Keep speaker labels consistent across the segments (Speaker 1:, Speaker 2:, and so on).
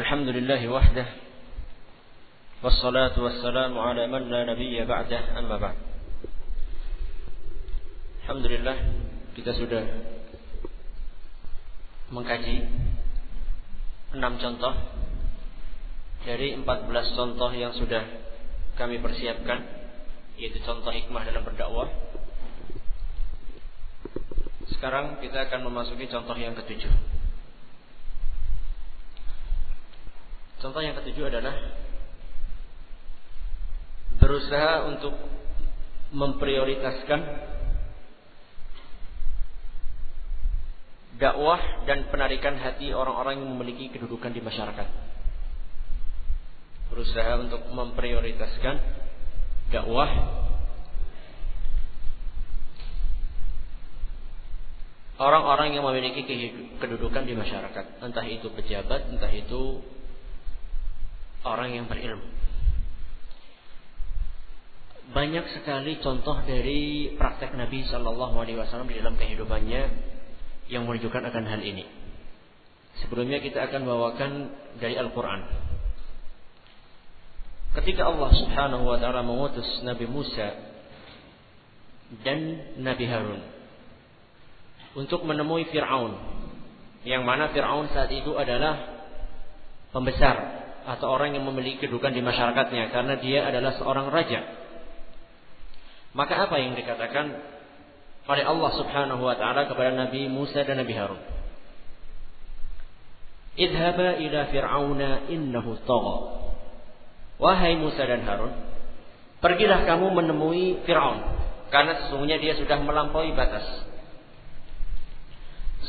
Speaker 1: الحمد لله وحده والصلاة والسلام على من لا نبي بعده أما بعد Alhamdulillah kita sudah mengkaji enam contoh dari 14 contoh yang sudah kami persiapkan yaitu contoh hikmah dalam berdakwah sekarang kita akan memasuki contoh yang ketujuh. Contoh yang ketujuh adalah berusaha untuk memprioritaskan dakwah dan penarikan hati orang-orang yang memiliki kedudukan di masyarakat. Berusaha untuk memprioritaskan dakwah orang-orang yang memiliki kedudukan di masyarakat, entah itu pejabat, entah itu orang yang berilmu. Banyak sekali contoh dari praktek Nabi Shallallahu Alaihi Wasallam di dalam kehidupannya yang menunjukkan akan hal ini. Sebelumnya kita akan bawakan dari Al-Quran. Ketika Allah Subhanahu Wa Taala mengutus Nabi Musa dan Nabi Harun untuk menemui Fir'aun. Yang mana Fir'aun saat itu adalah pembesar atau orang yang memiliki kedudukan di masyarakatnya karena dia adalah seorang raja. Maka apa yang dikatakan oleh Allah Subhanahu wa taala kepada Nabi Musa dan Nabi Harun? Idhaba ila fir'auna innahu tagha. Wahai Musa dan Harun, pergilah kamu menemui Fir'aun karena sesungguhnya dia sudah melampaui batas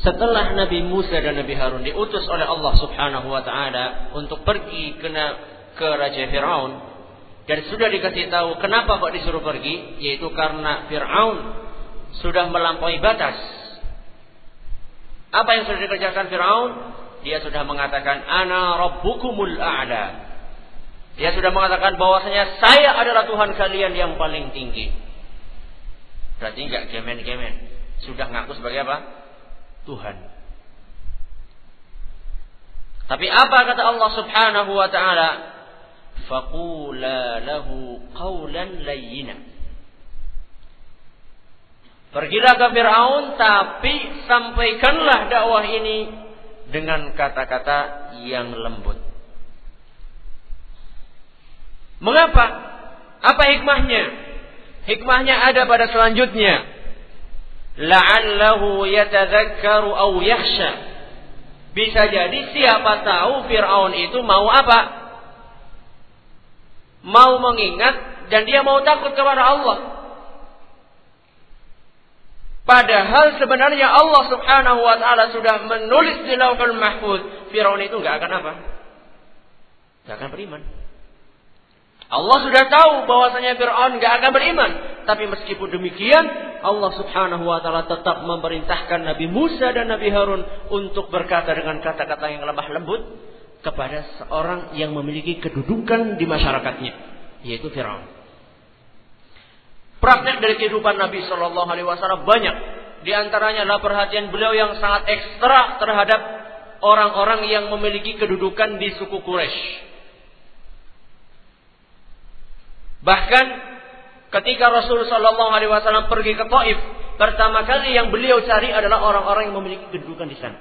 Speaker 1: setelah Nabi Musa dan Nabi Harun diutus oleh Allah Subhanahu wa taala untuk pergi ke ke Raja Firaun dan sudah dikasih tahu kenapa kok disuruh pergi yaitu karena Firaun sudah melampaui batas. Apa yang sudah dikerjakan Firaun? Dia sudah mengatakan ana rabbukumul a'la. Dia sudah mengatakan bahwasanya saya adalah Tuhan kalian yang paling tinggi. Berarti enggak gemen-gemen. Sudah ngaku sebagai apa? Tuhan. Tapi apa kata Allah Subhanahu wa taala? Faqula lahu qawlan layyina. Pergilah ke Firaun tapi sampaikanlah dakwah ini dengan kata-kata yang lembut. Mengapa? Apa hikmahnya? Hikmahnya ada pada selanjutnya la'allahu yatadzakkaru aw yakhsha. Bisa jadi siapa tahu Firaun itu mau apa? Mau mengingat dan dia mau takut kepada Allah. Padahal sebenarnya Allah Subhanahu wa taala sudah menulis di Lauhul Mahfuz, Firaun itu nggak akan apa? Nggak akan beriman. Allah sudah tahu bahwasanya Fir'aun nggak akan beriman. Tapi meskipun demikian, Allah Subhanahu wa taala tetap memerintahkan Nabi Musa dan Nabi Harun untuk berkata dengan kata-kata yang lemah lembut kepada seorang yang memiliki kedudukan di masyarakatnya, yaitu Firaun. Praktek dari kehidupan Nabi Shallallahu Alaihi Wasallam banyak. Di antaranya adalah perhatian beliau yang sangat ekstra terhadap orang-orang yang memiliki kedudukan di suku Quraisy. Bahkan ketika Rasul Shallallahu Alaihi Wasallam pergi ke Taif, pertama kali yang beliau cari adalah orang-orang yang memiliki kedudukan di sana.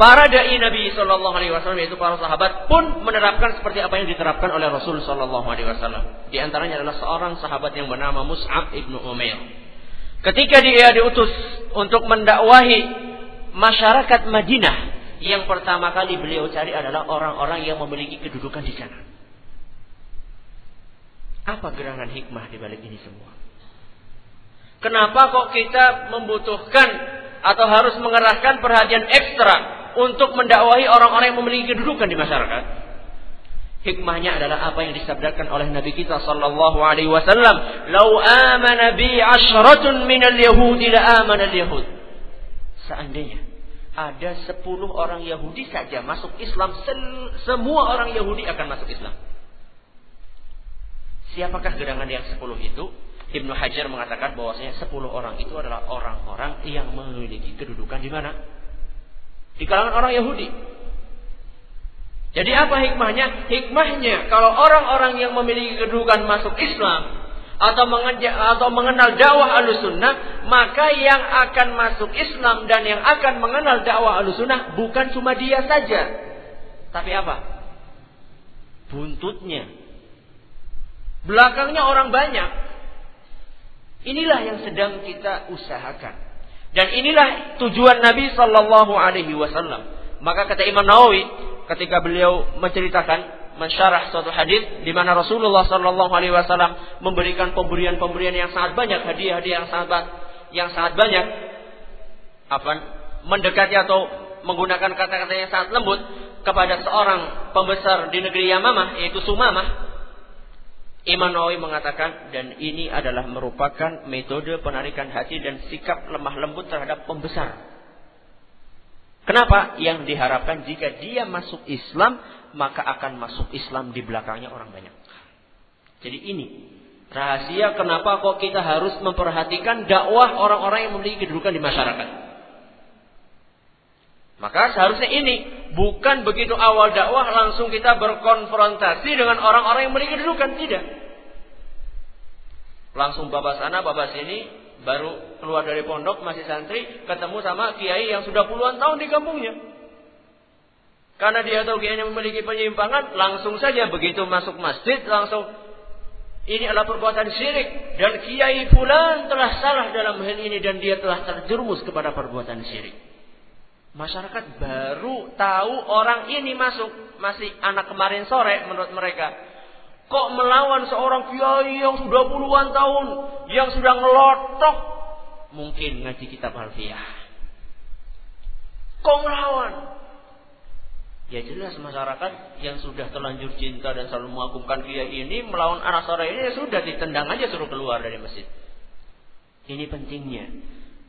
Speaker 1: Para dai Nabi Shallallahu Alaihi Wasallam yaitu para sahabat pun menerapkan seperti apa yang diterapkan oleh Rasul Shallallahu Alaihi Wasallam. Di antaranya adalah seorang sahabat yang bernama Mus'ab ibnu Umair. Ketika dia diutus untuk mendakwahi masyarakat Madinah, yang pertama kali beliau cari adalah orang-orang yang memiliki kedudukan di sana. Apa gerangan hikmah di balik ini semua? Kenapa kok kita membutuhkan atau harus mengerahkan perhatian ekstra untuk mendakwahi orang-orang yang memiliki kedudukan di masyarakat? Hikmahnya adalah apa yang disabdakan oleh Nabi kita sallallahu alaihi wasallam, "Lau amana bi ashratun minal yahudi la amana al-yahud." Seandainya ada sepuluh orang Yahudi saja masuk Islam, semua orang Yahudi akan masuk Islam. Siapakah gerangan yang sepuluh itu? Ibnu Hajar mengatakan bahwasanya sepuluh orang itu adalah orang-orang yang memiliki kedudukan di mana? Di kalangan orang Yahudi. Jadi apa hikmahnya? Hikmahnya kalau orang-orang yang memiliki kedudukan masuk Islam atau atau mengenal dakwah alusunnah, maka yang akan masuk Islam dan yang akan mengenal dakwah alusunnah bukan cuma dia saja, tapi apa? Buntutnya. Belakangnya orang banyak. Inilah yang sedang kita usahakan. Dan inilah tujuan Nabi Sallallahu Alaihi Wasallam. Maka kata Imam Nawawi, ketika beliau menceritakan mensyarah suatu hadis di mana Rasulullah Shallallahu Alaihi Wasallam memberikan pemberian-pemberian yang sangat banyak hadiah-hadiah yang sangat yang sangat banyak apa mendekati atau menggunakan kata-kata yang sangat lembut kepada seorang pembesar di negeri Yamamah yaitu Sumamah Imam Nawawi mengatakan dan ini adalah merupakan metode penarikan hati dan sikap lemah lembut terhadap pembesar Kenapa? Yang diharapkan jika dia masuk Islam, maka akan masuk Islam di belakangnya orang banyak. Jadi ini rahasia kenapa kok kita harus memperhatikan dakwah orang-orang yang memiliki kedudukan di masyarakat. Maka seharusnya ini bukan begitu awal dakwah langsung kita berkonfrontasi dengan orang-orang yang memiliki kedudukan tidak. Langsung bapak sana, bapak sini, baru keluar dari pondok masih santri ketemu sama kiai yang sudah puluhan tahun di kampungnya. Karena dia tahu kiainya memiliki penyimpangan, langsung saja begitu masuk masjid langsung ini adalah perbuatan syirik dan kiai fulan telah salah dalam hal ini dan dia telah terjerumus kepada perbuatan syirik. Masyarakat baru tahu orang ini masuk masih anak kemarin sore menurut mereka Kok melawan seorang kiai yang sudah puluhan tahun, yang sudah ngelotok, mungkin ngaji kitab Alfiyah. Kok melawan? Ya jelas masyarakat yang sudah terlanjur cinta dan selalu mengagumkan kiai ini melawan anak sore ini ya sudah ditendang aja suruh keluar dari masjid. Ini pentingnya.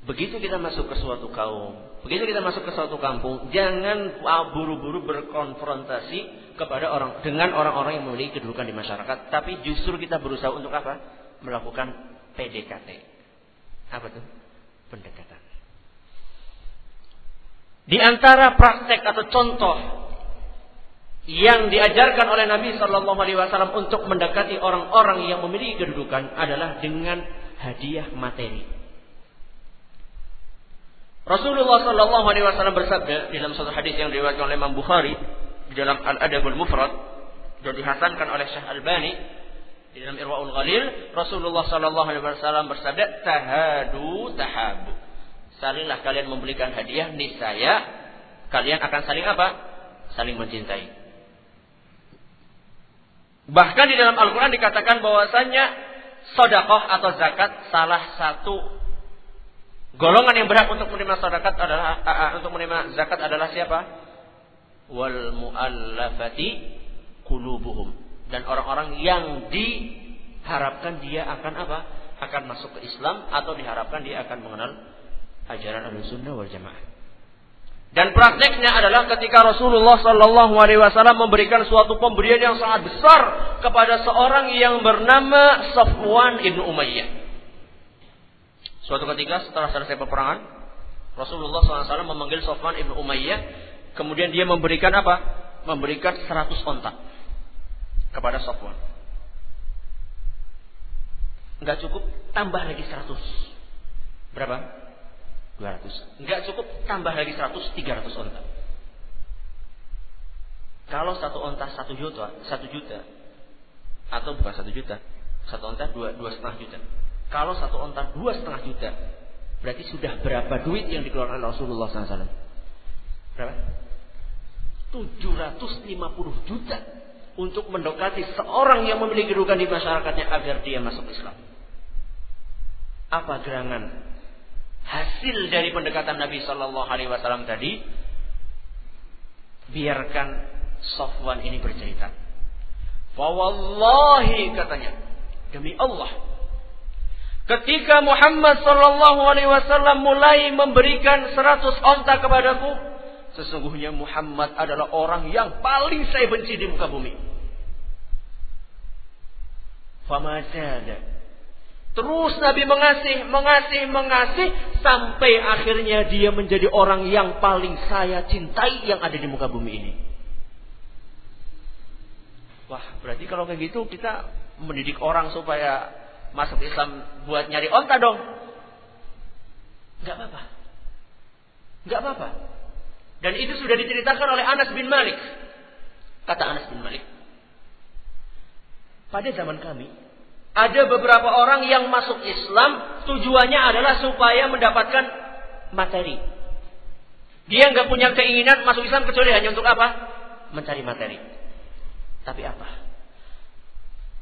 Speaker 1: Begitu kita masuk ke suatu kaum, begitu kita masuk ke suatu kampung, jangan buru-buru berkonfrontasi kepada orang dengan orang-orang yang memiliki kedudukan di masyarakat, tapi justru kita berusaha untuk apa? Melakukan PDKT. Apa itu? Pendekatan. Di antara praktek atau contoh yang diajarkan oleh Nabi Shallallahu Alaihi Wasallam untuk mendekati orang-orang yang memiliki kedudukan adalah dengan hadiah materi. Rasulullah Shallallahu Alaihi Wasallam bersabda dalam satu hadis yang diriwayatkan oleh Imam Bukhari, di dalam Al-Adabul Mufrad dan dihasankan oleh Syekh Albani di dalam Irwaul Ghalil Rasulullah sallallahu alaihi wasallam bersabda tahadu tahabu. Salinglah kalian memberikan hadiah niscaya kalian akan saling apa? Saling mencintai. Bahkan di dalam Al-Qur'an dikatakan bahwasanya sedekah atau zakat salah satu golongan yang berhak untuk menerima zakat adalah untuk menerima zakat adalah siapa wal muallafati qulubuhum dan orang-orang yang diharapkan dia akan apa? akan masuk ke Islam atau diharapkan dia akan mengenal ajaran Ahlussunnah wal Jamaah. Dan prakteknya adalah ketika Rasulullah Sallallahu Alaihi Wasallam memberikan suatu pemberian yang sangat besar kepada seorang yang bernama Safwan ibnu Umayyah. Suatu ketika setelah selesai peperangan, Rasulullah SAW memanggil Safwan ibnu Umayyah Kemudian dia memberikan apa? Memberikan 100 ontak kepada Sofwan. Enggak cukup, tambah lagi 100. Berapa? 200. Enggak cukup, tambah lagi 100, 300 ontak. Kalau satu onta satu juta, satu juta, atau bukan satu juta, satu onta dua dua setengah juta. Kalau satu onta dua setengah juta, berarti sudah berapa duit yang dikeluarkan Rasulullah SAW? Berapa? 750 juta untuk mendekati seorang yang memiliki kedudukan di masyarakatnya agar dia masuk Islam. Apa gerangan hasil dari pendekatan Nabi Shallallahu Alaihi Wasallam tadi? Biarkan Sofwan ini bercerita. Fawallahi katanya. Demi Allah. Ketika Muhammad Sallallahu Alaihi Wasallam mulai memberikan seratus onta kepadaku, sesungguhnya Muhammad adalah orang yang paling saya benci di muka bumi. Famadada. Terus Nabi mengasih, mengasih, mengasih sampai akhirnya dia menjadi orang yang paling saya cintai yang ada di muka bumi ini. Wah, berarti kalau kayak gitu kita mendidik orang supaya masuk Islam buat nyari onta dong. Enggak apa-apa. Enggak apa-apa. Dan itu sudah diceritakan oleh Anas bin Malik. Kata Anas bin Malik. Pada zaman kami, ada beberapa orang yang masuk Islam tujuannya adalah supaya mendapatkan materi. Dia nggak punya keinginan masuk Islam kecuali hanya untuk apa? Mencari materi. Tapi apa?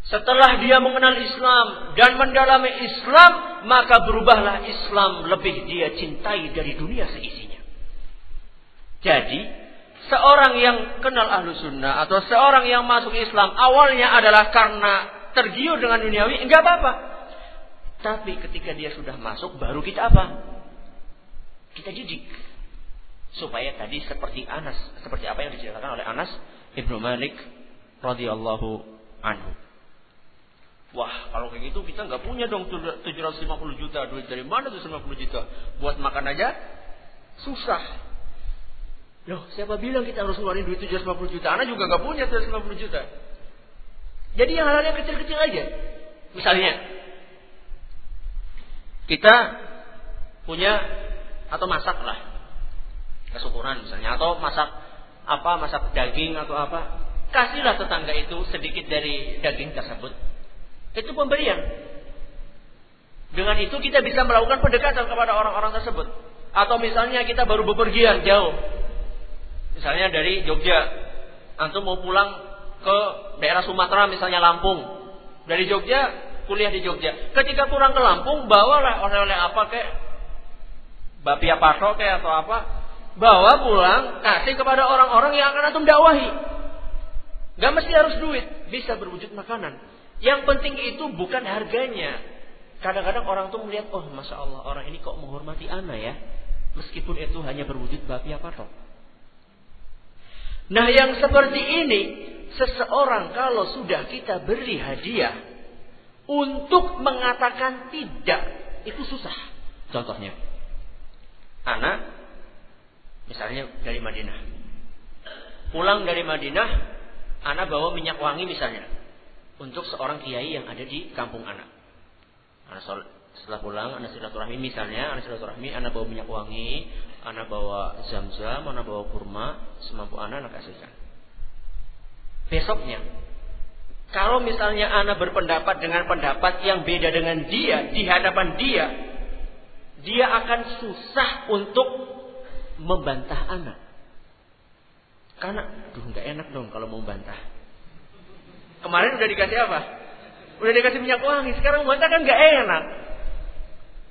Speaker 1: Setelah dia mengenal Islam dan mendalami Islam, maka berubahlah Islam lebih dia cintai dari dunia seisinya. Jadi, seorang yang kenal ahlu sunnah atau seorang yang masuk Islam awalnya adalah karena tergiur dengan duniawi, enggak apa-apa. Tapi ketika dia sudah masuk, baru kita apa? Kita didik. Supaya tadi seperti Anas, seperti apa yang diceritakan oleh Anas Ibnu Malik radhiyallahu anhu. Wah, kalau kayak gitu kita nggak punya dong 750 juta. Duit dari mana tuh 50 juta? Buat makan aja susah. Loh, siapa bilang kita harus ngeluarin duit 750 juta? Anak juga nggak punya 750 juta. Jadi yang hal-hal yang kecil-kecil aja. Misalnya, kita punya atau masak lah kesyukuran misalnya atau masak apa masak daging atau apa kasihlah tetangga itu sedikit dari daging tersebut. Itu pemberian. Dengan itu kita bisa melakukan pendekatan kepada orang-orang tersebut. Atau misalnya kita baru bepergian jauh. Misalnya dari Jogja. Antum mau pulang ke daerah Sumatera misalnya Lampung. Dari Jogja kuliah di Jogja. Ketika pulang ke Lampung bawalah oleh-oleh apa kayak bapia paso kayak atau apa. Bawa pulang kasih kepada orang-orang yang akan antum dakwahi. Gak mesti harus duit, bisa berwujud makanan. Yang penting itu bukan harganya. Kadang-kadang orang tuh melihat, oh masya Allah orang ini kok menghormati ana ya, meskipun itu hanya berwujud babi apa toh. Nah yang seperti ini, seseorang kalau sudah kita beri hadiah untuk mengatakan tidak, itu susah. Contohnya, anak misalnya dari Madinah, pulang dari Madinah anak bawa minyak wangi misalnya untuk seorang kiai yang ada di kampung anak. Anak setelah pulang, anak silaturahmi misalnya, anak silaturahmi, anak bawa minyak wangi, anak bawa zam-zam, anak bawa kurma, semampu anak anak kasihkan. Besoknya, kalau misalnya anak berpendapat dengan pendapat yang beda dengan dia di hadapan dia, dia akan susah untuk membantah anak. Karena, aduh nggak enak dong kalau mau bantah. Kemarin udah dikasih apa? Udah dikasih minyak wangi. Sekarang bantah kan nggak enak.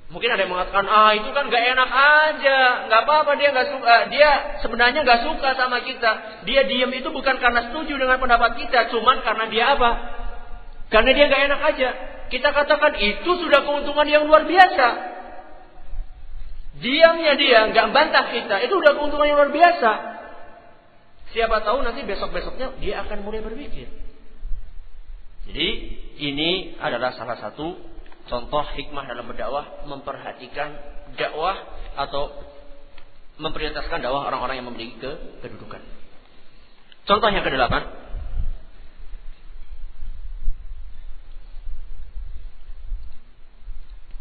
Speaker 1: Mungkin ada yang mengatakan, ah itu kan nggak enak aja, nggak apa-apa dia nggak suka, dia sebenarnya nggak suka sama kita. Dia diam itu bukan karena setuju dengan pendapat kita, cuman karena dia apa? Karena dia nggak enak aja. Kita katakan itu sudah keuntungan yang luar biasa. Diamnya dia nggak bantah kita, itu udah keuntungan yang luar biasa. Siapa tahu nanti besok-besoknya dia akan mulai berpikir. Jadi ini adalah salah satu contoh hikmah dalam berdakwah memperhatikan dakwah atau memprioritaskan dakwah orang-orang yang memiliki ke kedudukan. Contoh yang kedelapan,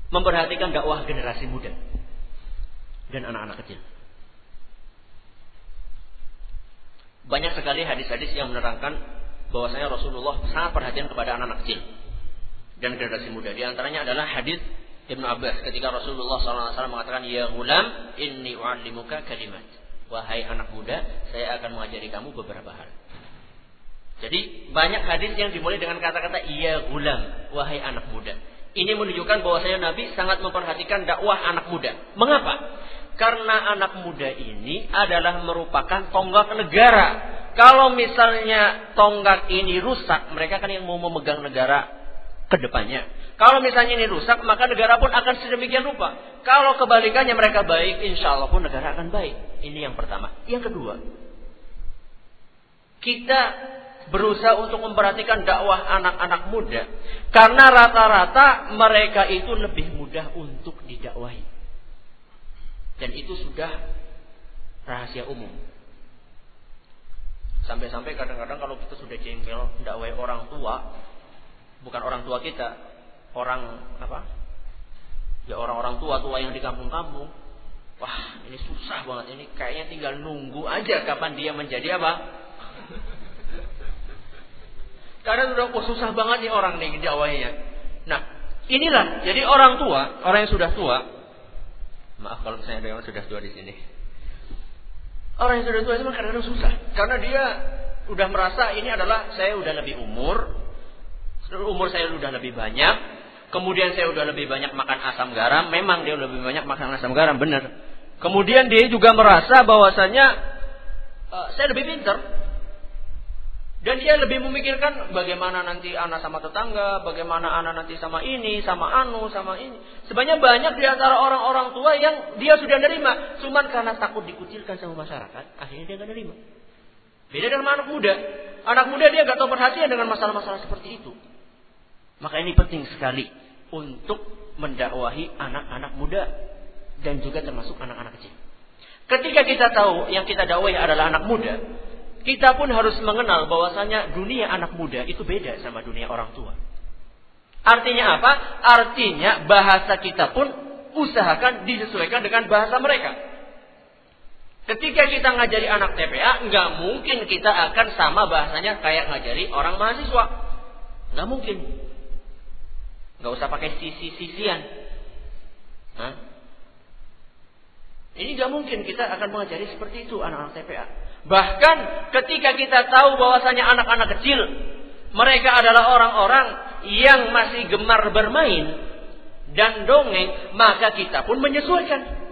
Speaker 1: memperhatikan dakwah generasi muda dan anak-anak kecil. Banyak sekali hadis-hadis yang menerangkan bahwasanya Rasulullah sangat perhatian kepada anak-anak kecil dan generasi muda. Di antaranya adalah hadis Ibnu Abbas ketika Rasulullah SAW mengatakan, Ya gulam, inni u'allimuka kalimat. Wahai anak muda, saya akan mengajari kamu beberapa hal. Jadi banyak hadis yang dimulai dengan kata-kata Ya gulam, wahai anak muda. Ini menunjukkan bahwasanya Nabi sangat memperhatikan dakwah anak muda. Mengapa? Karena anak muda ini adalah merupakan tonggak negara. Kalau misalnya tonggak ini rusak, mereka kan yang mau memegang negara ke depannya. Kalau misalnya ini rusak, maka negara pun akan sedemikian rupa. Kalau kebalikannya mereka baik, insya Allah pun negara akan baik. Ini yang pertama. Yang kedua, kita berusaha untuk memperhatikan dakwah anak-anak muda. Karena rata-rata mereka itu lebih mudah untuk didakwahi. Dan itu sudah rahasia umum. Sampai-sampai kadang-kadang kalau kita sudah jengkel, dakwai orang tua, bukan orang tua kita, orang apa? Ya orang-orang tua tua yang di kampung-kampung. Wah, ini susah banget. Ini kayaknya tinggal nunggu aja kapan dia menjadi apa? Karena udah kok susah banget nih orang nih dakwahinya. Nah, inilah jadi orang tua, orang yang sudah tua, Maaf kalau misalnya ada yang sudah tua di sini. Orang yang sudah tua itu kadang-kadang susah. Karena dia udah merasa ini adalah saya udah lebih umur. Umur saya udah lebih banyak. Kemudian saya udah lebih banyak makan asam garam. Memang dia lebih banyak makan asam garam, benar. Kemudian dia juga merasa bahwasanya uh, saya lebih pintar. Dan dia lebih memikirkan bagaimana nanti anak sama tetangga, bagaimana anak nanti sama ini, sama anu, sama ini. Sebenarnya banyak di antara orang-orang tua yang dia sudah nerima. Cuman karena takut dikucilkan sama masyarakat, akhirnya dia nggak nerima. Beda dengan anak muda. Anak muda dia nggak tahu perhatian dengan masalah-masalah seperti itu. Maka ini penting sekali untuk mendakwahi anak-anak muda dan juga termasuk anak-anak kecil. Ketika kita tahu yang kita dakwahi adalah anak muda, kita pun harus mengenal bahwasanya dunia anak muda itu beda sama dunia orang tua. Artinya apa? Artinya bahasa kita pun usahakan disesuaikan dengan bahasa mereka. Ketika kita ngajari anak TPA, nggak mungkin kita akan sama bahasanya kayak ngajari orang mahasiswa. Nggak mungkin. Nggak usah pakai sisi-sisian. Ini nggak mungkin kita akan mengajari seperti itu anak-anak TPA. Bahkan ketika kita tahu bahwasanya anak-anak kecil mereka adalah orang-orang yang masih gemar bermain dan dongeng, maka kita pun menyesuaikan.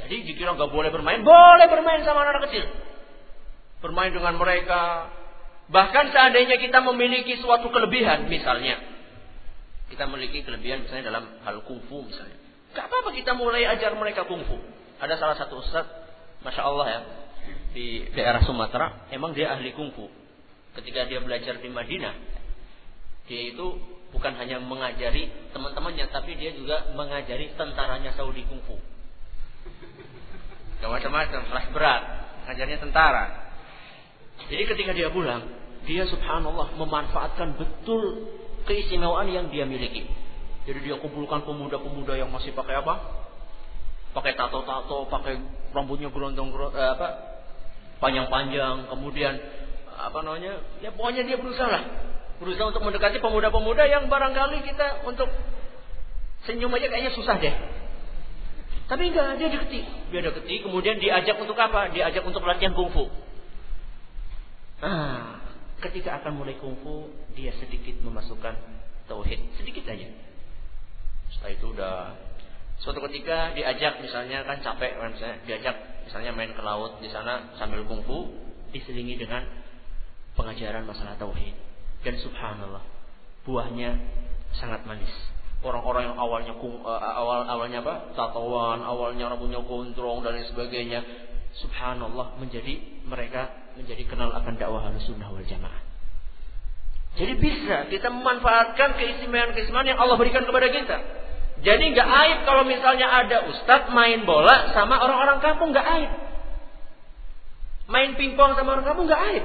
Speaker 1: Jadi dikira nggak boleh bermain, boleh bermain sama anak-anak kecil. Bermain dengan mereka. Bahkan seandainya kita memiliki suatu kelebihan, misalnya kita memiliki kelebihan misalnya dalam hal kungfu misalnya. Gak apa-apa kita mulai ajar mereka kungfu. Ada salah satu ustaz, masya Allah ya, di daerah Sumatera, emang dia ahli kungfu. Ketika dia belajar di Madinah, dia itu bukan hanya mengajari teman-temannya, tapi dia juga mengajari tentaranya Saudi kungfu. Gak macam-macam, kelas berat, ngajarnya tentara. Jadi ketika dia pulang, dia subhanallah memanfaatkan betul keistimewaan yang dia miliki. Jadi dia kumpulkan pemuda-pemuda yang masih pakai apa? Pakai tato-tato, pakai rambutnya gerondong eh, apa? Panjang-panjang, kemudian apa namanya? Ya pokoknya dia berusaha lah. Berusaha untuk mendekati pemuda-pemuda yang barangkali kita untuk senyum aja kayaknya susah deh. Tapi enggak, dia deketi. Dia deketi, kemudian diajak untuk apa? Diajak untuk latihan kungfu. Nah, ketika akan mulai kungfu, dia sedikit memasukkan tauhid, sedikit aja. Setelah itu udah suatu ketika diajak misalnya kan capek kan misalnya diajak misalnya main ke laut di sana sambil kungfu diselingi dengan pengajaran masalah tauhid. Dan subhanallah buahnya sangat manis. Orang-orang yang awalnya kung, uh, awal awalnya apa? Tatoan awalnya rambutnya gondrong dan lain sebagainya subhanallah menjadi mereka menjadi kenal akan dakwah sunnah wal jamaah. Jadi bisa kita memanfaatkan keistimewaan-keistimewaan yang Allah berikan kepada kita jadi nggak aib kalau misalnya ada ustadz main bola sama orang-orang kampung nggak aib. Main pingpong sama orang kampung nggak aib.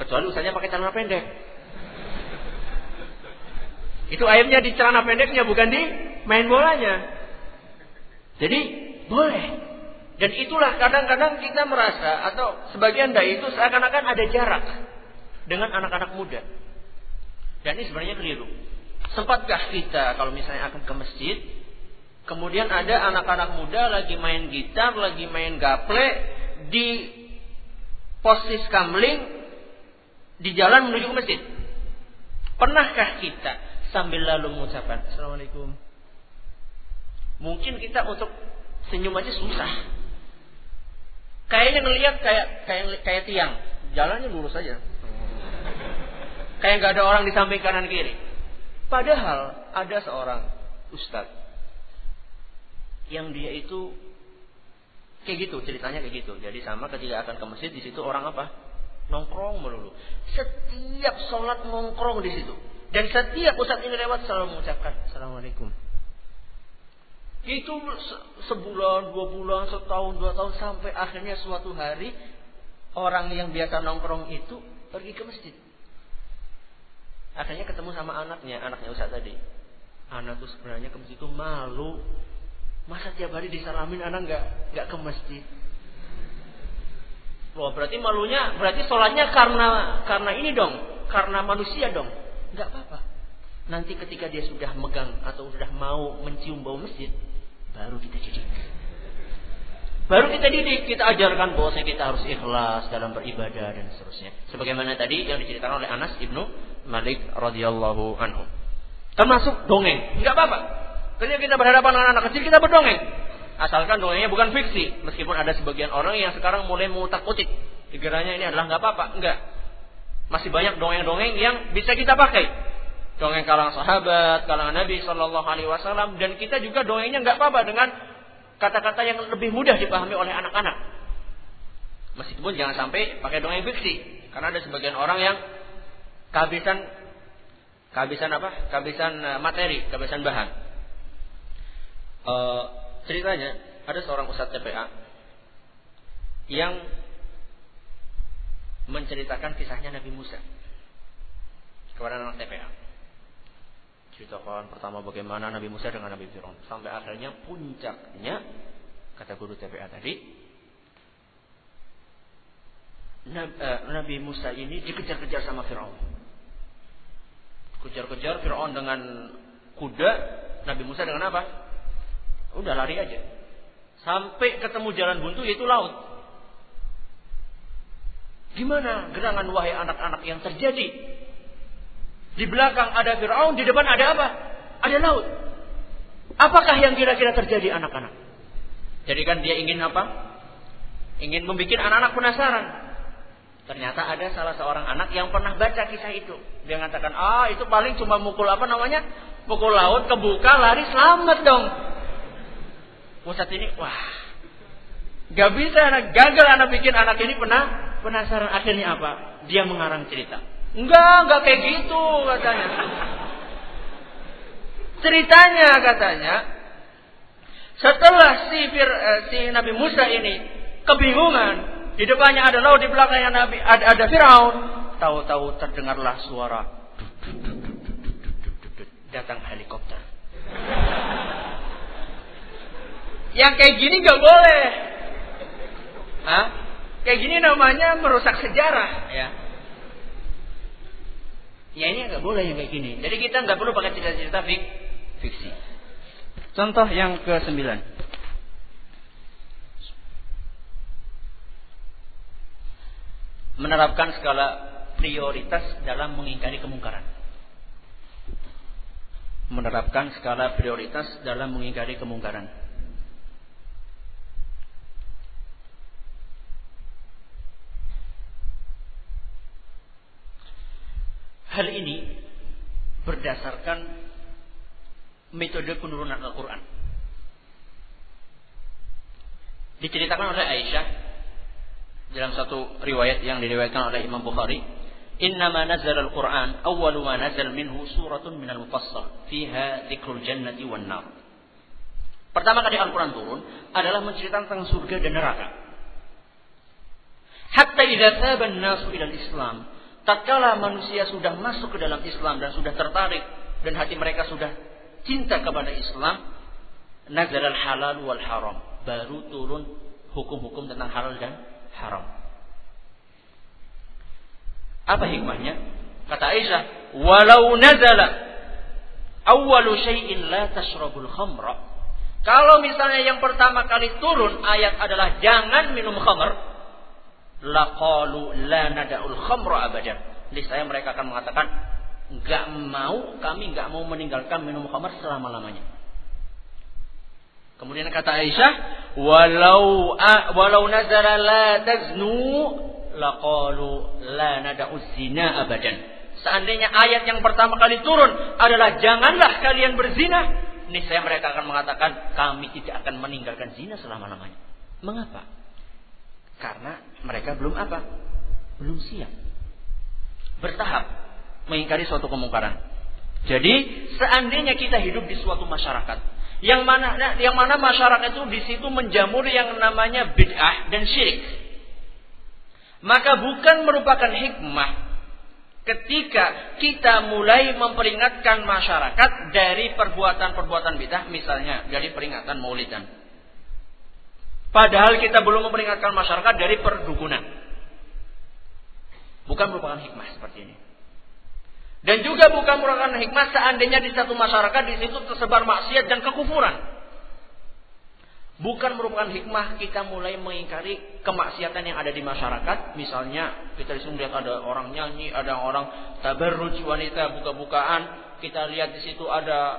Speaker 1: Kecuali ustadznya pakai celana pendek. Itu aibnya di celana pendeknya bukan di main bolanya. Jadi boleh. Dan itulah kadang-kadang kita merasa atau sebagian dari itu seakan-akan ada jarak dengan anak-anak muda. Dan ini sebenarnya keliru. Sempatkah kita kalau misalnya akan ke masjid, kemudian ada anak-anak muda lagi main gitar, lagi main gaple di posis kamling di jalan menuju ke masjid? Pernahkah kita sambil lalu mengucapkan Assalamualaikum Mungkin kita untuk senyum aja susah. Kayaknya ngelihat kayak kayak kayak tiang, jalannya lurus aja. Kayak nggak ada orang di samping kanan kiri. Padahal ada seorang ustadz yang dia itu kayak gitu ceritanya kayak gitu. Jadi sama ketika akan ke masjid di situ orang apa? Nongkrong melulu. Setiap sholat nongkrong di situ. Dan setiap ustadz ini lewat selalu mengucapkan Assalamualaikum. Itu sebulan, dua bulan, setahun, dua tahun sampai akhirnya suatu hari orang yang biasa nongkrong itu pergi ke masjid. Akhirnya ketemu sama anaknya, anaknya Ustaz tadi. Anak tuh sebenarnya ke masjid itu malu. Masa tiap hari disalamin anak nggak nggak ke masjid? Wah berarti malunya, berarti sholatnya karena karena ini dong, karena manusia dong. Nggak apa-apa. Nanti ketika dia sudah megang atau sudah mau mencium bau masjid, baru kita didik. Baru kita didik, kita ajarkan bahwa kita harus ikhlas dalam beribadah dan seterusnya. Sebagaimana tadi yang diceritakan oleh Anas ibnu Malik radhiyallahu anhu. Termasuk dongeng, nggak apa-apa. Ketika kita berhadapan dengan anak kecil kita berdongeng. Asalkan dongengnya bukan fiksi, meskipun ada sebagian orang yang sekarang mulai mengutak-utik. Dikiranya ini adalah nggak apa-apa, enggak. Masih banyak dongeng-dongeng yang bisa kita pakai dongeng kalangan sahabat, kalangan Nabi Shallallahu Alaihi Wasallam, dan kita juga dongengnya nggak apa-apa dengan kata-kata yang lebih mudah dipahami oleh anak-anak. Meskipun jangan sampai pakai dongeng fiksi, karena ada sebagian orang yang kehabisan kehabisan apa? Kehabisan eh, materi, kehabisan bahan. E, ceritanya ada seorang ustadz TPA yang menceritakan kisahnya Nabi Musa kepada anak TPA ceritakan pertama bagaimana Nabi Musa dengan Nabi Fir'aun. Sampai akhirnya puncaknya, kata guru TPA tadi, eh, Nabi Musa ini dikejar-kejar sama Fir'aun. Kejar-kejar Fir'aun dengan kuda, Nabi Musa dengan apa? Udah lari aja. Sampai ketemu jalan buntu yaitu laut. Gimana gerangan wahai anak-anak yang terjadi di belakang ada Fir'aun, di depan ada apa? Ada laut. Apakah yang kira-kira terjadi anak-anak? Jadi kan dia ingin apa? Ingin membuat anak-anak penasaran. Ternyata ada salah seorang anak yang pernah baca kisah itu. Dia mengatakan, ah itu paling cuma mukul apa namanya? Pukul laut, kebuka, lari, selamat dong. Pusat ini, wah. Gak bisa, anak gagal anak bikin anak ini pernah penasaran. Akhirnya apa? Dia mengarang cerita. Enggak, enggak kayak gitu katanya. Ceritanya katanya, setelah si, Fir, eh, si Nabi Musa ini kebingungan, di depannya ada laut, di belakangnya Nabi ada, ada Firaun, tahu-tahu terdengarlah suara datang helikopter. Yang kayak gini gak boleh. Hah? Kayak gini namanya merusak sejarah, ya. Ya ini nggak boleh yang kayak gini. Jadi kita nggak perlu pakai cerita-cerita fik fiksi. Contoh yang ke sembilan. Menerapkan skala prioritas dalam mengingkari kemungkaran. Menerapkan skala prioritas dalam mengingkari kemungkaran. Hal ini berdasarkan metode penurunan Al-Quran. Diceritakan oleh Aisyah dalam satu riwayat yang diriwayatkan oleh Imam Bukhari, "Innama nazzala al-Qur'an awwalu ma nazal minhu suratun minal mufassal fiha dzikrul jannati wan nar." Pertama kali Al-Quran turun adalah menceritakan tentang surga dan neraka. Hatta idza thaba an-nasu ila al-Islam, tatkala manusia sudah masuk ke dalam Islam dan sudah tertarik dan hati mereka sudah cinta kepada Islam, nazar al halal wal haram, baru turun hukum-hukum tentang halal dan haram. Apa hikmahnya? Kata Aisyah, "Walau nazala awwalu syai'in la tashrabul khamra." Kalau misalnya yang pertama kali turun ayat adalah jangan minum khamr, laqalu la nada'ul khamra abada. saya mereka akan mengatakan enggak mau kami enggak mau meninggalkan minum khamar selama-lamanya. Kemudian kata Aisyah, walau walau nazara la taznu laqalu la nada'u zina abadan. Seandainya ayat yang pertama kali turun adalah janganlah kalian berzina, niscaya mereka akan mengatakan kami tidak akan meninggalkan zina selama-lamanya. Mengapa? Karena mereka belum apa? Belum siap. Bertahap mengingkari suatu kemungkaran. Jadi seandainya kita hidup di suatu masyarakat yang mana yang mana masyarakat itu di situ menjamur yang namanya bid'ah dan syirik. Maka bukan merupakan hikmah ketika kita mulai memperingatkan masyarakat dari perbuatan-perbuatan bid'ah misalnya dari peringatan maulidan. Padahal kita belum memperingatkan masyarakat dari perdukunan. Bukan merupakan hikmah seperti ini. Dan juga bukan merupakan hikmah seandainya di satu masyarakat di situ tersebar maksiat dan kekufuran. Bukan merupakan hikmah kita mulai mengingkari kemaksiatan yang ada di masyarakat. Misalnya kita di lihat ada orang nyanyi, ada orang tabarruj wanita buka-bukaan. Kita lihat di situ ada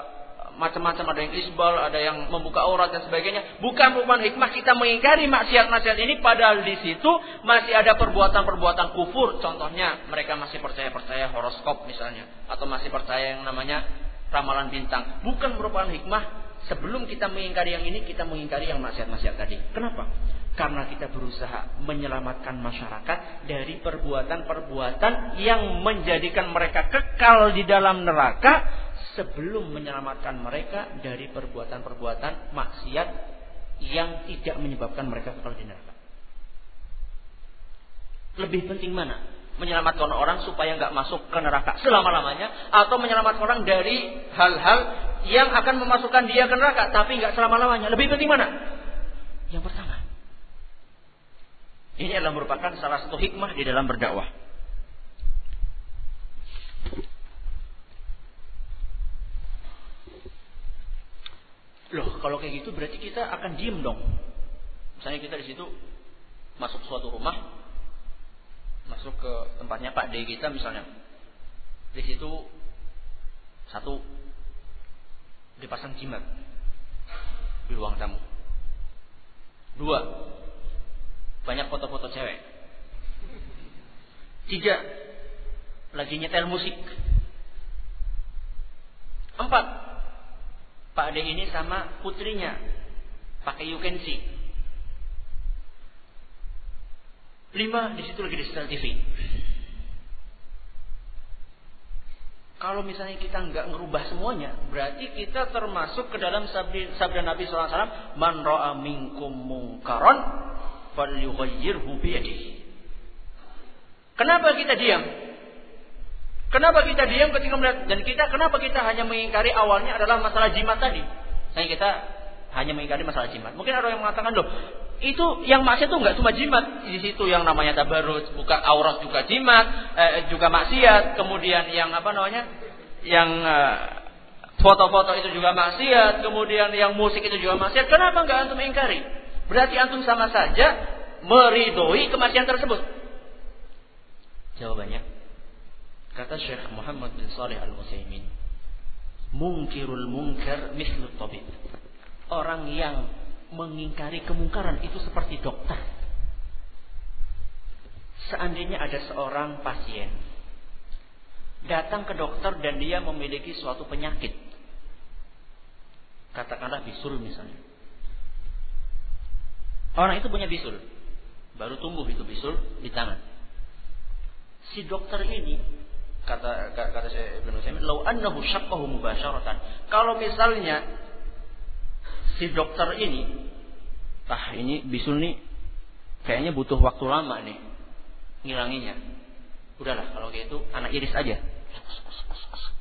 Speaker 1: macam-macam ada yang isbal, ada yang membuka aurat dan sebagainya. Bukan merupakan hikmah kita mengingkari maksiat-maksiat ini padahal di situ masih ada perbuatan-perbuatan kufur. Contohnya mereka masih percaya-percaya horoskop misalnya atau masih percaya yang namanya ramalan bintang. Bukan merupakan hikmah sebelum kita mengingkari yang ini kita mengingkari yang maksiat-maksiat tadi. Kenapa? Karena kita berusaha menyelamatkan masyarakat dari perbuatan-perbuatan yang menjadikan mereka kekal di dalam neraka sebelum menyelamatkan mereka dari perbuatan-perbuatan maksiat yang tidak menyebabkan mereka kekal di neraka. Lebih penting mana? Menyelamatkan orang supaya nggak masuk ke neraka selama-lamanya atau menyelamatkan orang dari hal-hal yang akan memasukkan dia ke neraka tapi nggak selama-lamanya. Lebih penting mana? Yang pertama. Ini adalah merupakan salah satu hikmah di dalam berdakwah. Loh, kalau kayak gitu berarti kita akan diem dong. Misalnya kita di situ masuk suatu rumah, masuk ke tempatnya Pak D kita misalnya. Di situ satu dipasang jimat di ruang tamu. Dua, banyak foto-foto cewek. Tiga, lagi nyetel musik. Empat, Pak Ade ini sama putrinya pakai see. Lima di situ lagi di setel TV. Kalau misalnya kita nggak ngerubah semuanya, berarti kita termasuk ke dalam sabda, sabda Nabi SAW, Man ro'a minkum mungkaron, falyughayyirhu biyadihi. Kenapa kita diam? Kenapa kita diam ketika melihat dan kita kenapa kita hanya mengingkari awalnya adalah masalah jimat tadi? Saya kita hanya mengingkari masalah jimat. Mungkin ada yang mengatakan loh, itu yang maksiat itu nggak cuma jimat, di situ yang namanya tabarut, buka aurat juga jimat, eh, juga maksiat, kemudian yang apa namanya? yang eh, foto-foto itu juga maksiat, kemudian yang musik itu juga maksiat. Kenapa nggak antum mengingkari? Berarti antum sama saja meridoi kemaksiatan tersebut. Jawabannya, Kata Syekh Muhammad bin Saleh Al-Utsaimin, mungkirul munkar mislu tabib. Orang yang mengingkari kemungkaran itu seperti dokter. Seandainya ada seorang pasien datang ke dokter dan dia memiliki suatu penyakit. Katakanlah bisul misalnya. Orang itu punya bisul. Baru tumbuh itu bisul di tangan. Si dokter ini kata kata saya Ibnu Utsaimin lau annahu syaqqahu mubasyaratan kalau misalnya si dokter ini ah ini bisul nih kayaknya butuh waktu lama nih ngilanginya. Udahlah kalau kayak itu anak iris aja.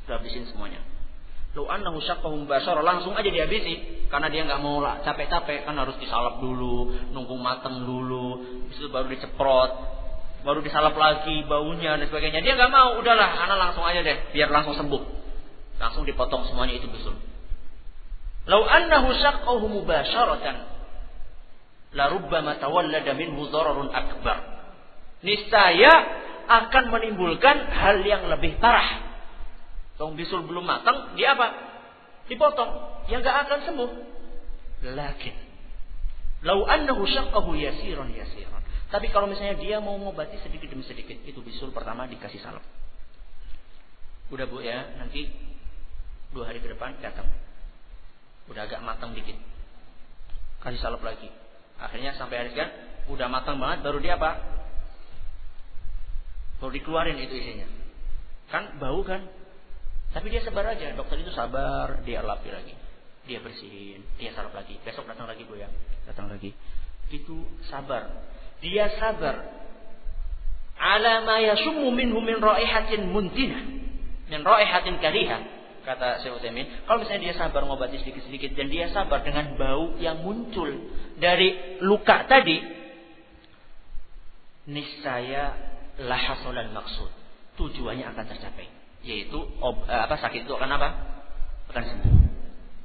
Speaker 1: Udah habisin semuanya. Lau annahu syaqqahu mubasyarah langsung aja dihabisi karena dia nggak mau lah capek-capek kan harus disalap dulu nunggu mateng dulu itu baru diceprot baru disalap lagi baunya dan sebagainya. Dia nggak mau, udahlah, anak langsung aja deh, biar langsung sembuh. Langsung dipotong semuanya itu bisul. Lau annahu syaqqahu mubasyaratan la rubbama tawallada minhu dararun akbar. Niscaya akan menimbulkan hal yang lebih parah. Tong bisul belum matang, dia apa? Dipotong, yang nggak akan sembuh. Lakin lau annahu syaqqahu yasiran yasiran. Tapi kalau misalnya dia mau mengobati sedikit demi sedikit, itu bisul pertama dikasih salep. Udah Bu ya, nanti dua hari ke depan datang. Udah agak matang dikit. Kasih salep lagi. Akhirnya sampai hari kan udah matang banget baru dia apa? Baru dikeluarin itu isinya. Kan bau kan? Tapi dia sabar aja, dokter itu sabar, dia lapi lagi dia bersihin, dia sarap lagi, besok datang lagi bu ya, datang lagi. Itu sabar. Dia sabar. Ala ma yasummu minhu min raihatin muntina. Min raihatin kariha. Kata Syekh Utsaimin, kalau misalnya dia sabar ngobati sedikit-sedikit dan dia sabar dengan bau yang muncul dari luka tadi, niscaya lahasolan maksud. Tujuannya akan tercapai. Yaitu apa sakit itu akan apa? Akan sembuh.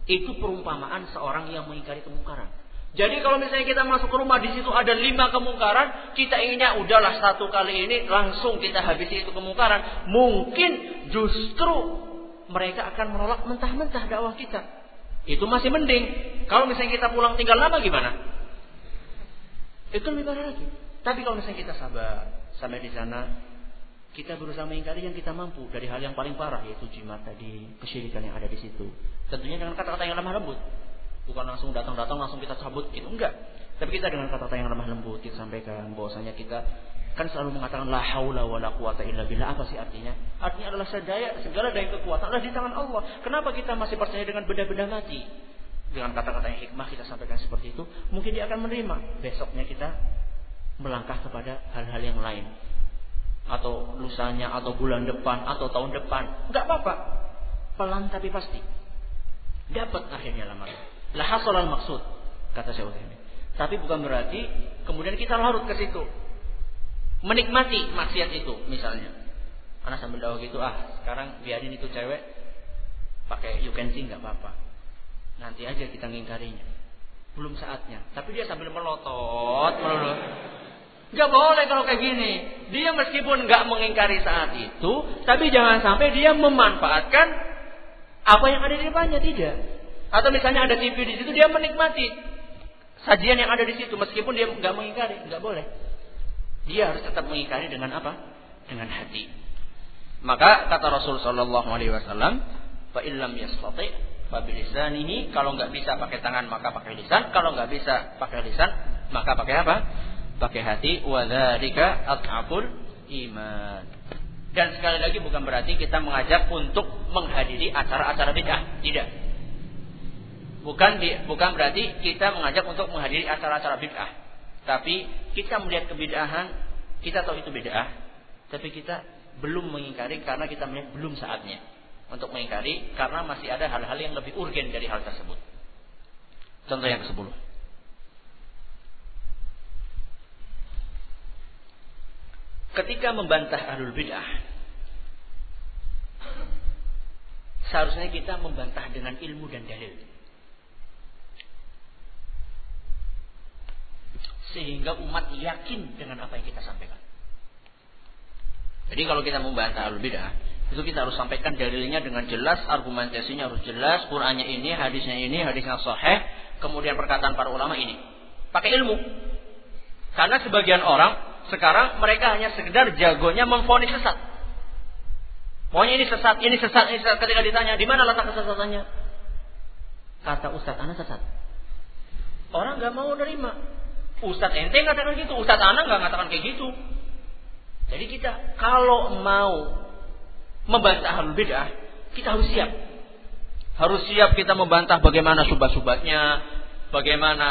Speaker 1: Itu perumpamaan seorang yang mengingkari kemungkaran. Jadi kalau misalnya kita masuk ke rumah di situ ada lima kemungkaran, kita inginnya udahlah satu kali ini langsung kita habisi itu kemungkaran. Mungkin justru mereka akan menolak mentah-mentah dakwah kita. Itu masih mending. Kalau misalnya kita pulang tinggal lama gimana? Itu lebih parah lagi. Tapi kalau misalnya kita sabar sampai di sana, kita berusaha mengingkari yang kita mampu dari hal yang paling parah yaitu jimat tadi, kesyirikan yang ada di situ. Tentunya dengan kata-kata yang lemah lembut. Bukan langsung datang-datang langsung kita cabut itu enggak. Tapi kita dengan kata-kata yang lemah lembut kita sampaikan bahwasanya kita kan selalu mengatakan la haula wala quwata illa billah. Apa sih artinya? Artinya adalah sedaya segala daya kekuatan adalah di tangan Allah. Kenapa kita masih percaya dengan benda-benda mati? Dengan kata-kata yang hikmah kita sampaikan seperti itu, mungkin dia akan menerima. Besoknya kita melangkah kepada hal-hal yang lain atau lusanya atau bulan depan atau tahun depan nggak apa-apa pelan tapi pasti dapat akhirnya lamaran lah hasolal maksud kata Syekh ini tapi bukan berarti kemudian kita larut ke situ. Menikmati maksiat itu misalnya. Anak sambil dakwah gitu ah sekarang biarin itu cewek pakai you can see nggak apa-apa. Nanti aja kita ngingkarinya. Belum saatnya. Tapi dia sambil melotot melotot. Gak boleh kalau kayak gini. Dia meskipun gak mengingkari saat itu, tapi jangan sampai dia memanfaatkan apa yang ada di depannya. Tidak. Atau misalnya ada TV di situ, dia menikmati sajian yang ada di situ, meskipun dia gak mengingkari, gak boleh. Dia harus tetap mengingkari dengan apa? Dengan hati. Maka kata Rasul Shallallahu Alaihi Wasallam, fa illam yastati fa bilisanihi kalau nggak bisa pakai tangan maka pakai lisan, kalau nggak bisa pakai lisan maka pakai apa? pakai hati wadzalika at'aful iman. Dan sekali lagi bukan berarti kita mengajak untuk menghadiri acara-acara bid'ah, tidak. Bukan di, bukan berarti kita mengajak untuk menghadiri acara-acara bid'ah. Tapi kita melihat kebid'ahan, kita tahu itu bid'ah, tapi kita belum mengingkari karena kita melihat belum saatnya untuk mengingkari karena masih ada hal-hal yang lebih urgen dari hal tersebut. Contoh yang ke-10. ketika membantah ahlul bid'ah seharusnya kita membantah dengan ilmu dan dalil sehingga umat yakin dengan apa yang kita sampaikan. Jadi kalau kita membantah ahlul bid'ah itu kita harus sampaikan dalilnya dengan jelas, argumentasinya harus jelas, Qur'annya ini, hadisnya ini, hadisnya sahih, kemudian perkataan para ulama ini. Pakai ilmu. Karena sebagian orang sekarang mereka hanya sekedar jagonya memfonis sesat. Pokoknya ini sesat, ini sesat, ini sesat. Ketika ditanya, di mana letak kesesatannya? Kata Ustadz Anak sesat. Orang nggak mau nerima. Ustadz ente katakan gitu, Ustadz Anak nggak katakan kayak gitu. Jadi kita kalau mau membantah hal bid'ah, kita harus siap. Harus siap kita membantah bagaimana subah-subahnya, bagaimana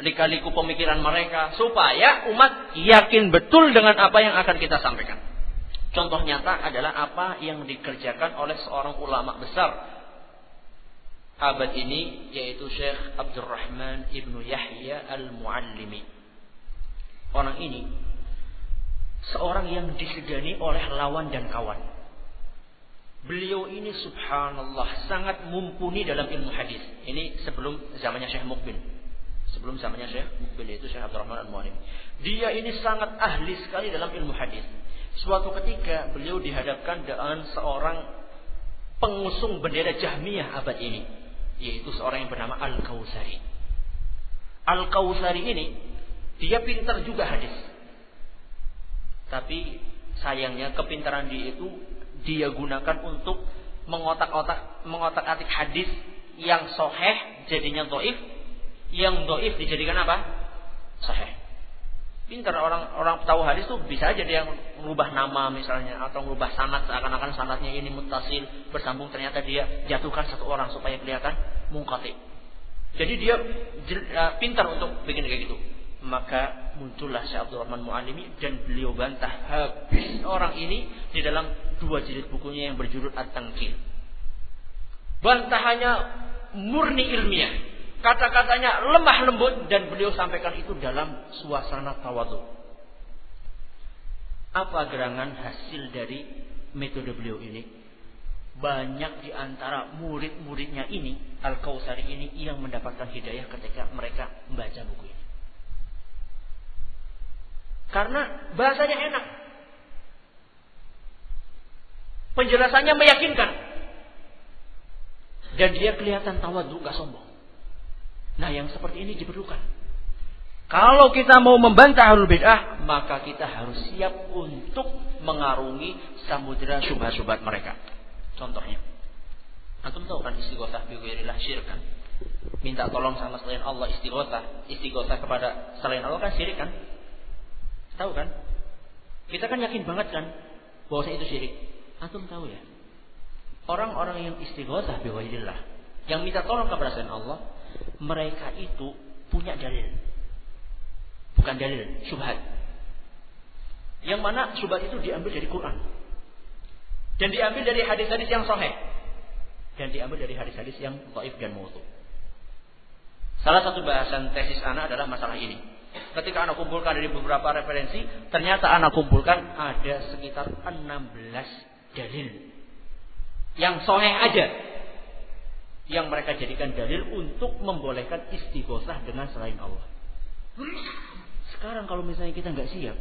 Speaker 1: lika-liku pemikiran mereka supaya umat yakin betul dengan apa yang akan kita sampaikan. Contoh nyata adalah apa yang dikerjakan oleh seorang ulama besar abad ini yaitu Syekh Abdurrahman Ibnu Yahya Al-Muallimi. Orang ini seorang yang disegani oleh lawan dan kawan. Beliau ini subhanallah sangat mumpuni dalam ilmu hadis. Ini sebelum zamannya Syekh Mukbin sebelum zamannya Syekh Mukbil itu Syekh Abdurrahman Al-Mualim. Dia ini sangat ahli sekali dalam ilmu hadis. Suatu ketika beliau dihadapkan dengan seorang pengusung bendera Jahmiyah abad ini yaitu seorang yang bernama Al-Kausari. Al-Kausari ini dia pintar juga hadis. Tapi sayangnya kepintaran dia itu dia gunakan untuk mengotak-otak mengotak-atik hadis yang soheh jadinya doif, yang doif dijadikan apa? Soheh. Pintar orang orang tahu hadis tuh bisa aja dia mengubah nama misalnya atau mengubah sanad seakan-akan sanadnya ini mutasil bersambung ternyata dia jatuhkan satu orang supaya kelihatan mungkati. Jadi dia uh, pintar untuk bikin kayak gitu. Maka muncullah Syekh Abdul Rahman Mu'alimi dan beliau bantah habis orang ini di dalam dua jilid bukunya yang berjudul At-Tangkil. Bantahannya murni ilmiah. Kata-katanya lemah lembut dan beliau sampaikan itu dalam suasana tawadu. Apa gerangan hasil dari metode beliau ini? Banyak di antara murid-muridnya ini, Al-Kausari ini yang mendapatkan hidayah ketika mereka membaca buku ini. Karena bahasanya enak. Penjelasannya meyakinkan. Dan dia kelihatan tawadu, gak sombong. Nah yang seperti ini diperlukan. Kalau kita mau membantah ahlul bid'ah, maka kita harus siap untuk mengarungi samudera syubhat-syubhat mereka. Contohnya, antum tahu kan istighosah bi syirik kan? Minta tolong sama selain Allah istighosah, istighosah kepada selain Allah kan syirik kan? Tahu kan? Kita kan yakin banget kan bahwa itu syirik. Antum tahu ya? Orang-orang yang istighosah bi yang minta tolong kepada selain Allah, mereka itu punya dalil. Bukan dalil, syubhat. Yang mana syubhat itu diambil dari Quran. Dan diambil dari hadis-hadis yang sahih. Dan diambil dari hadis-hadis yang dhaif dan mutu. Salah satu bahasan tesis anak adalah masalah ini. Ketika anak kumpulkan dari beberapa referensi, ternyata anak kumpulkan ada sekitar 16 dalil. Yang sahih aja yang mereka jadikan dalil untuk membolehkan istighosah dengan selain Allah. Sekarang kalau misalnya kita nggak siap,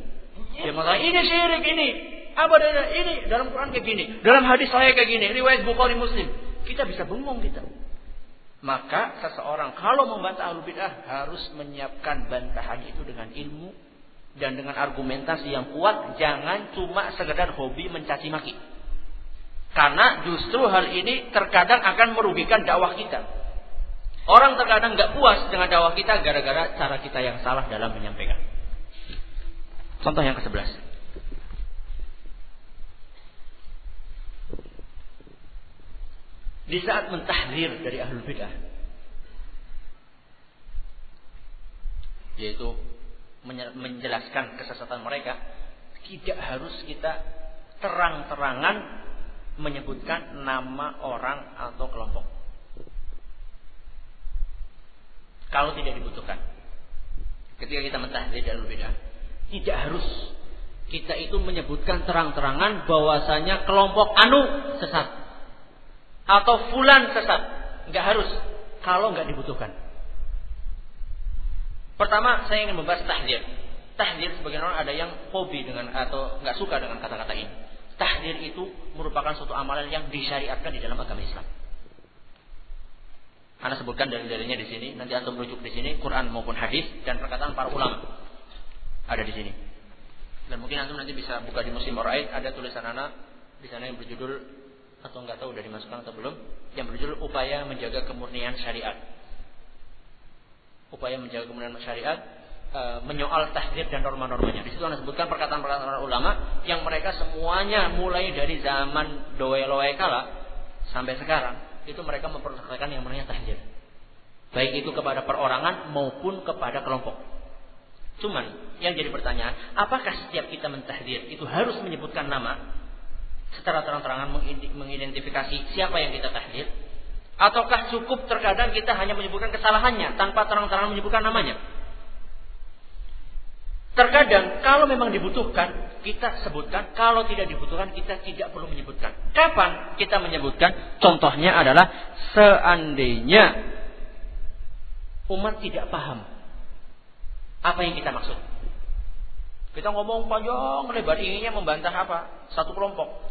Speaker 1: ya masalah ini syirik ini, apa ada ini dalam Quran kayak gini, dalam hadis saya kayak gini, riwayat Bukhari Muslim, kita bisa bengong kita. Maka seseorang kalau membantah ahlu bid'ah harus menyiapkan bantahan itu dengan ilmu dan dengan argumentasi yang kuat, jangan cuma sekedar hobi mencaci maki. Karena justru hal ini terkadang akan merugikan dakwah kita. Orang terkadang nggak puas dengan dakwah kita gara-gara cara kita yang salah dalam menyampaikan. Contoh yang ke-11. Di saat mentahdir dari ahlul bidah yaitu menjelaskan kesesatan mereka tidak harus kita terang-terangan menyebutkan nama orang atau kelompok. Kalau tidak dibutuhkan. Ketika kita mentahdir dan beda, tidak harus kita itu menyebutkan terang-terangan bahwasanya kelompok anu sesat atau fulan sesat. Nggak harus kalau nggak dibutuhkan. Pertama, saya ingin membahas tahdir. Tahdir sebagian orang ada yang hobi dengan atau nggak suka dengan kata-kata ini tahdir itu merupakan suatu amalan yang disyariatkan di dalam agama Islam. Anda sebutkan dari dalilnya di sini, nanti antum merujuk di sini Quran maupun hadis dan perkataan para ulama ada di sini. Dan mungkin antum nanti bisa buka di musim Oraid ada tulisan anak di sana yang berjudul atau enggak tahu udah dimasukkan atau belum yang berjudul upaya menjaga kemurnian syariat. Upaya menjaga kemurnian syariat e, menyoal tahdir dan norma-normanya. Di situ Anda sebutkan perkataan-perkataan ulama yang mereka semuanya mulai dari zaman doe loe kala sampai sekarang itu mereka memperhatikan yang namanya tahdir. Baik itu kepada perorangan maupun kepada kelompok. Cuman yang jadi pertanyaan, apakah setiap kita mentahdir itu harus menyebutkan nama secara terang-terangan mengidentifikasi siapa yang kita tahdir? Ataukah cukup terkadang kita hanya menyebutkan kesalahannya tanpa terang-terangan menyebutkan namanya? Terkadang kalau memang dibutuhkan kita sebutkan, kalau tidak dibutuhkan kita tidak perlu menyebutkan. Kapan kita menyebutkan? Contohnya adalah seandainya umat tidak paham apa yang kita maksud. Kita ngomong panjang lebar inginnya membantah apa? Satu kelompok.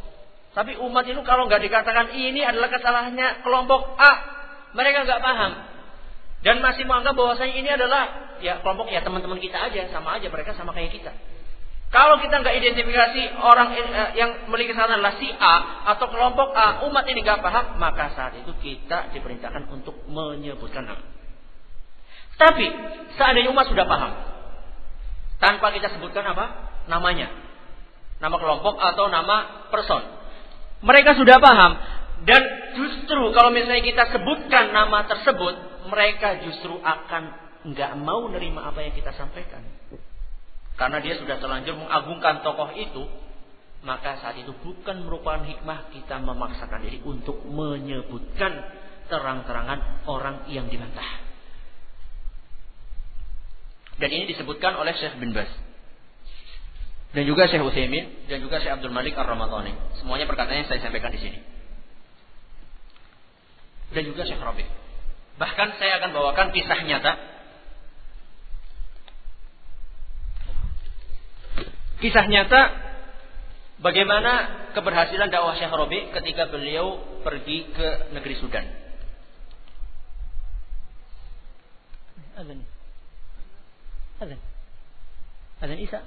Speaker 1: Tapi umat itu kalau nggak dikatakan ini adalah kesalahannya kelompok A, mereka nggak paham dan masih menganggap bahwasanya ini adalah ya kelompok ya teman-teman kita aja, sama aja mereka sama kayak kita. Kalau kita nggak identifikasi orang eh, yang memiliki kesalahan adalah si A atau kelompok A, umat ini nggak paham, maka saat itu kita diperintahkan untuk menyebutkan nama. Tapi seandainya umat sudah paham, tanpa kita sebutkan apa namanya, nama kelompok atau nama person, mereka sudah paham dan justru kalau misalnya kita sebutkan nama tersebut, mereka justru akan nggak mau nerima apa yang kita sampaikan. Karena dia sudah terlanjur mengagungkan tokoh itu, maka saat itu bukan merupakan hikmah kita memaksakan diri untuk menyebutkan terang-terangan orang yang dibantah. Dan ini disebutkan oleh Syekh bin Bas. Dan juga Syekh Utsaimin dan juga Syekh Abdul Malik Ar-Ramadhani. Semuanya perkataan yang saya sampaikan di sini. Dan juga Syekh Rabi. Bahkan saya akan bawakan kisah nyata Kisah nyata bagaimana keberhasilan dakwah Syekh Robi ketika beliau pergi ke negeri Sudan. Azan. Azan. Azan Isa.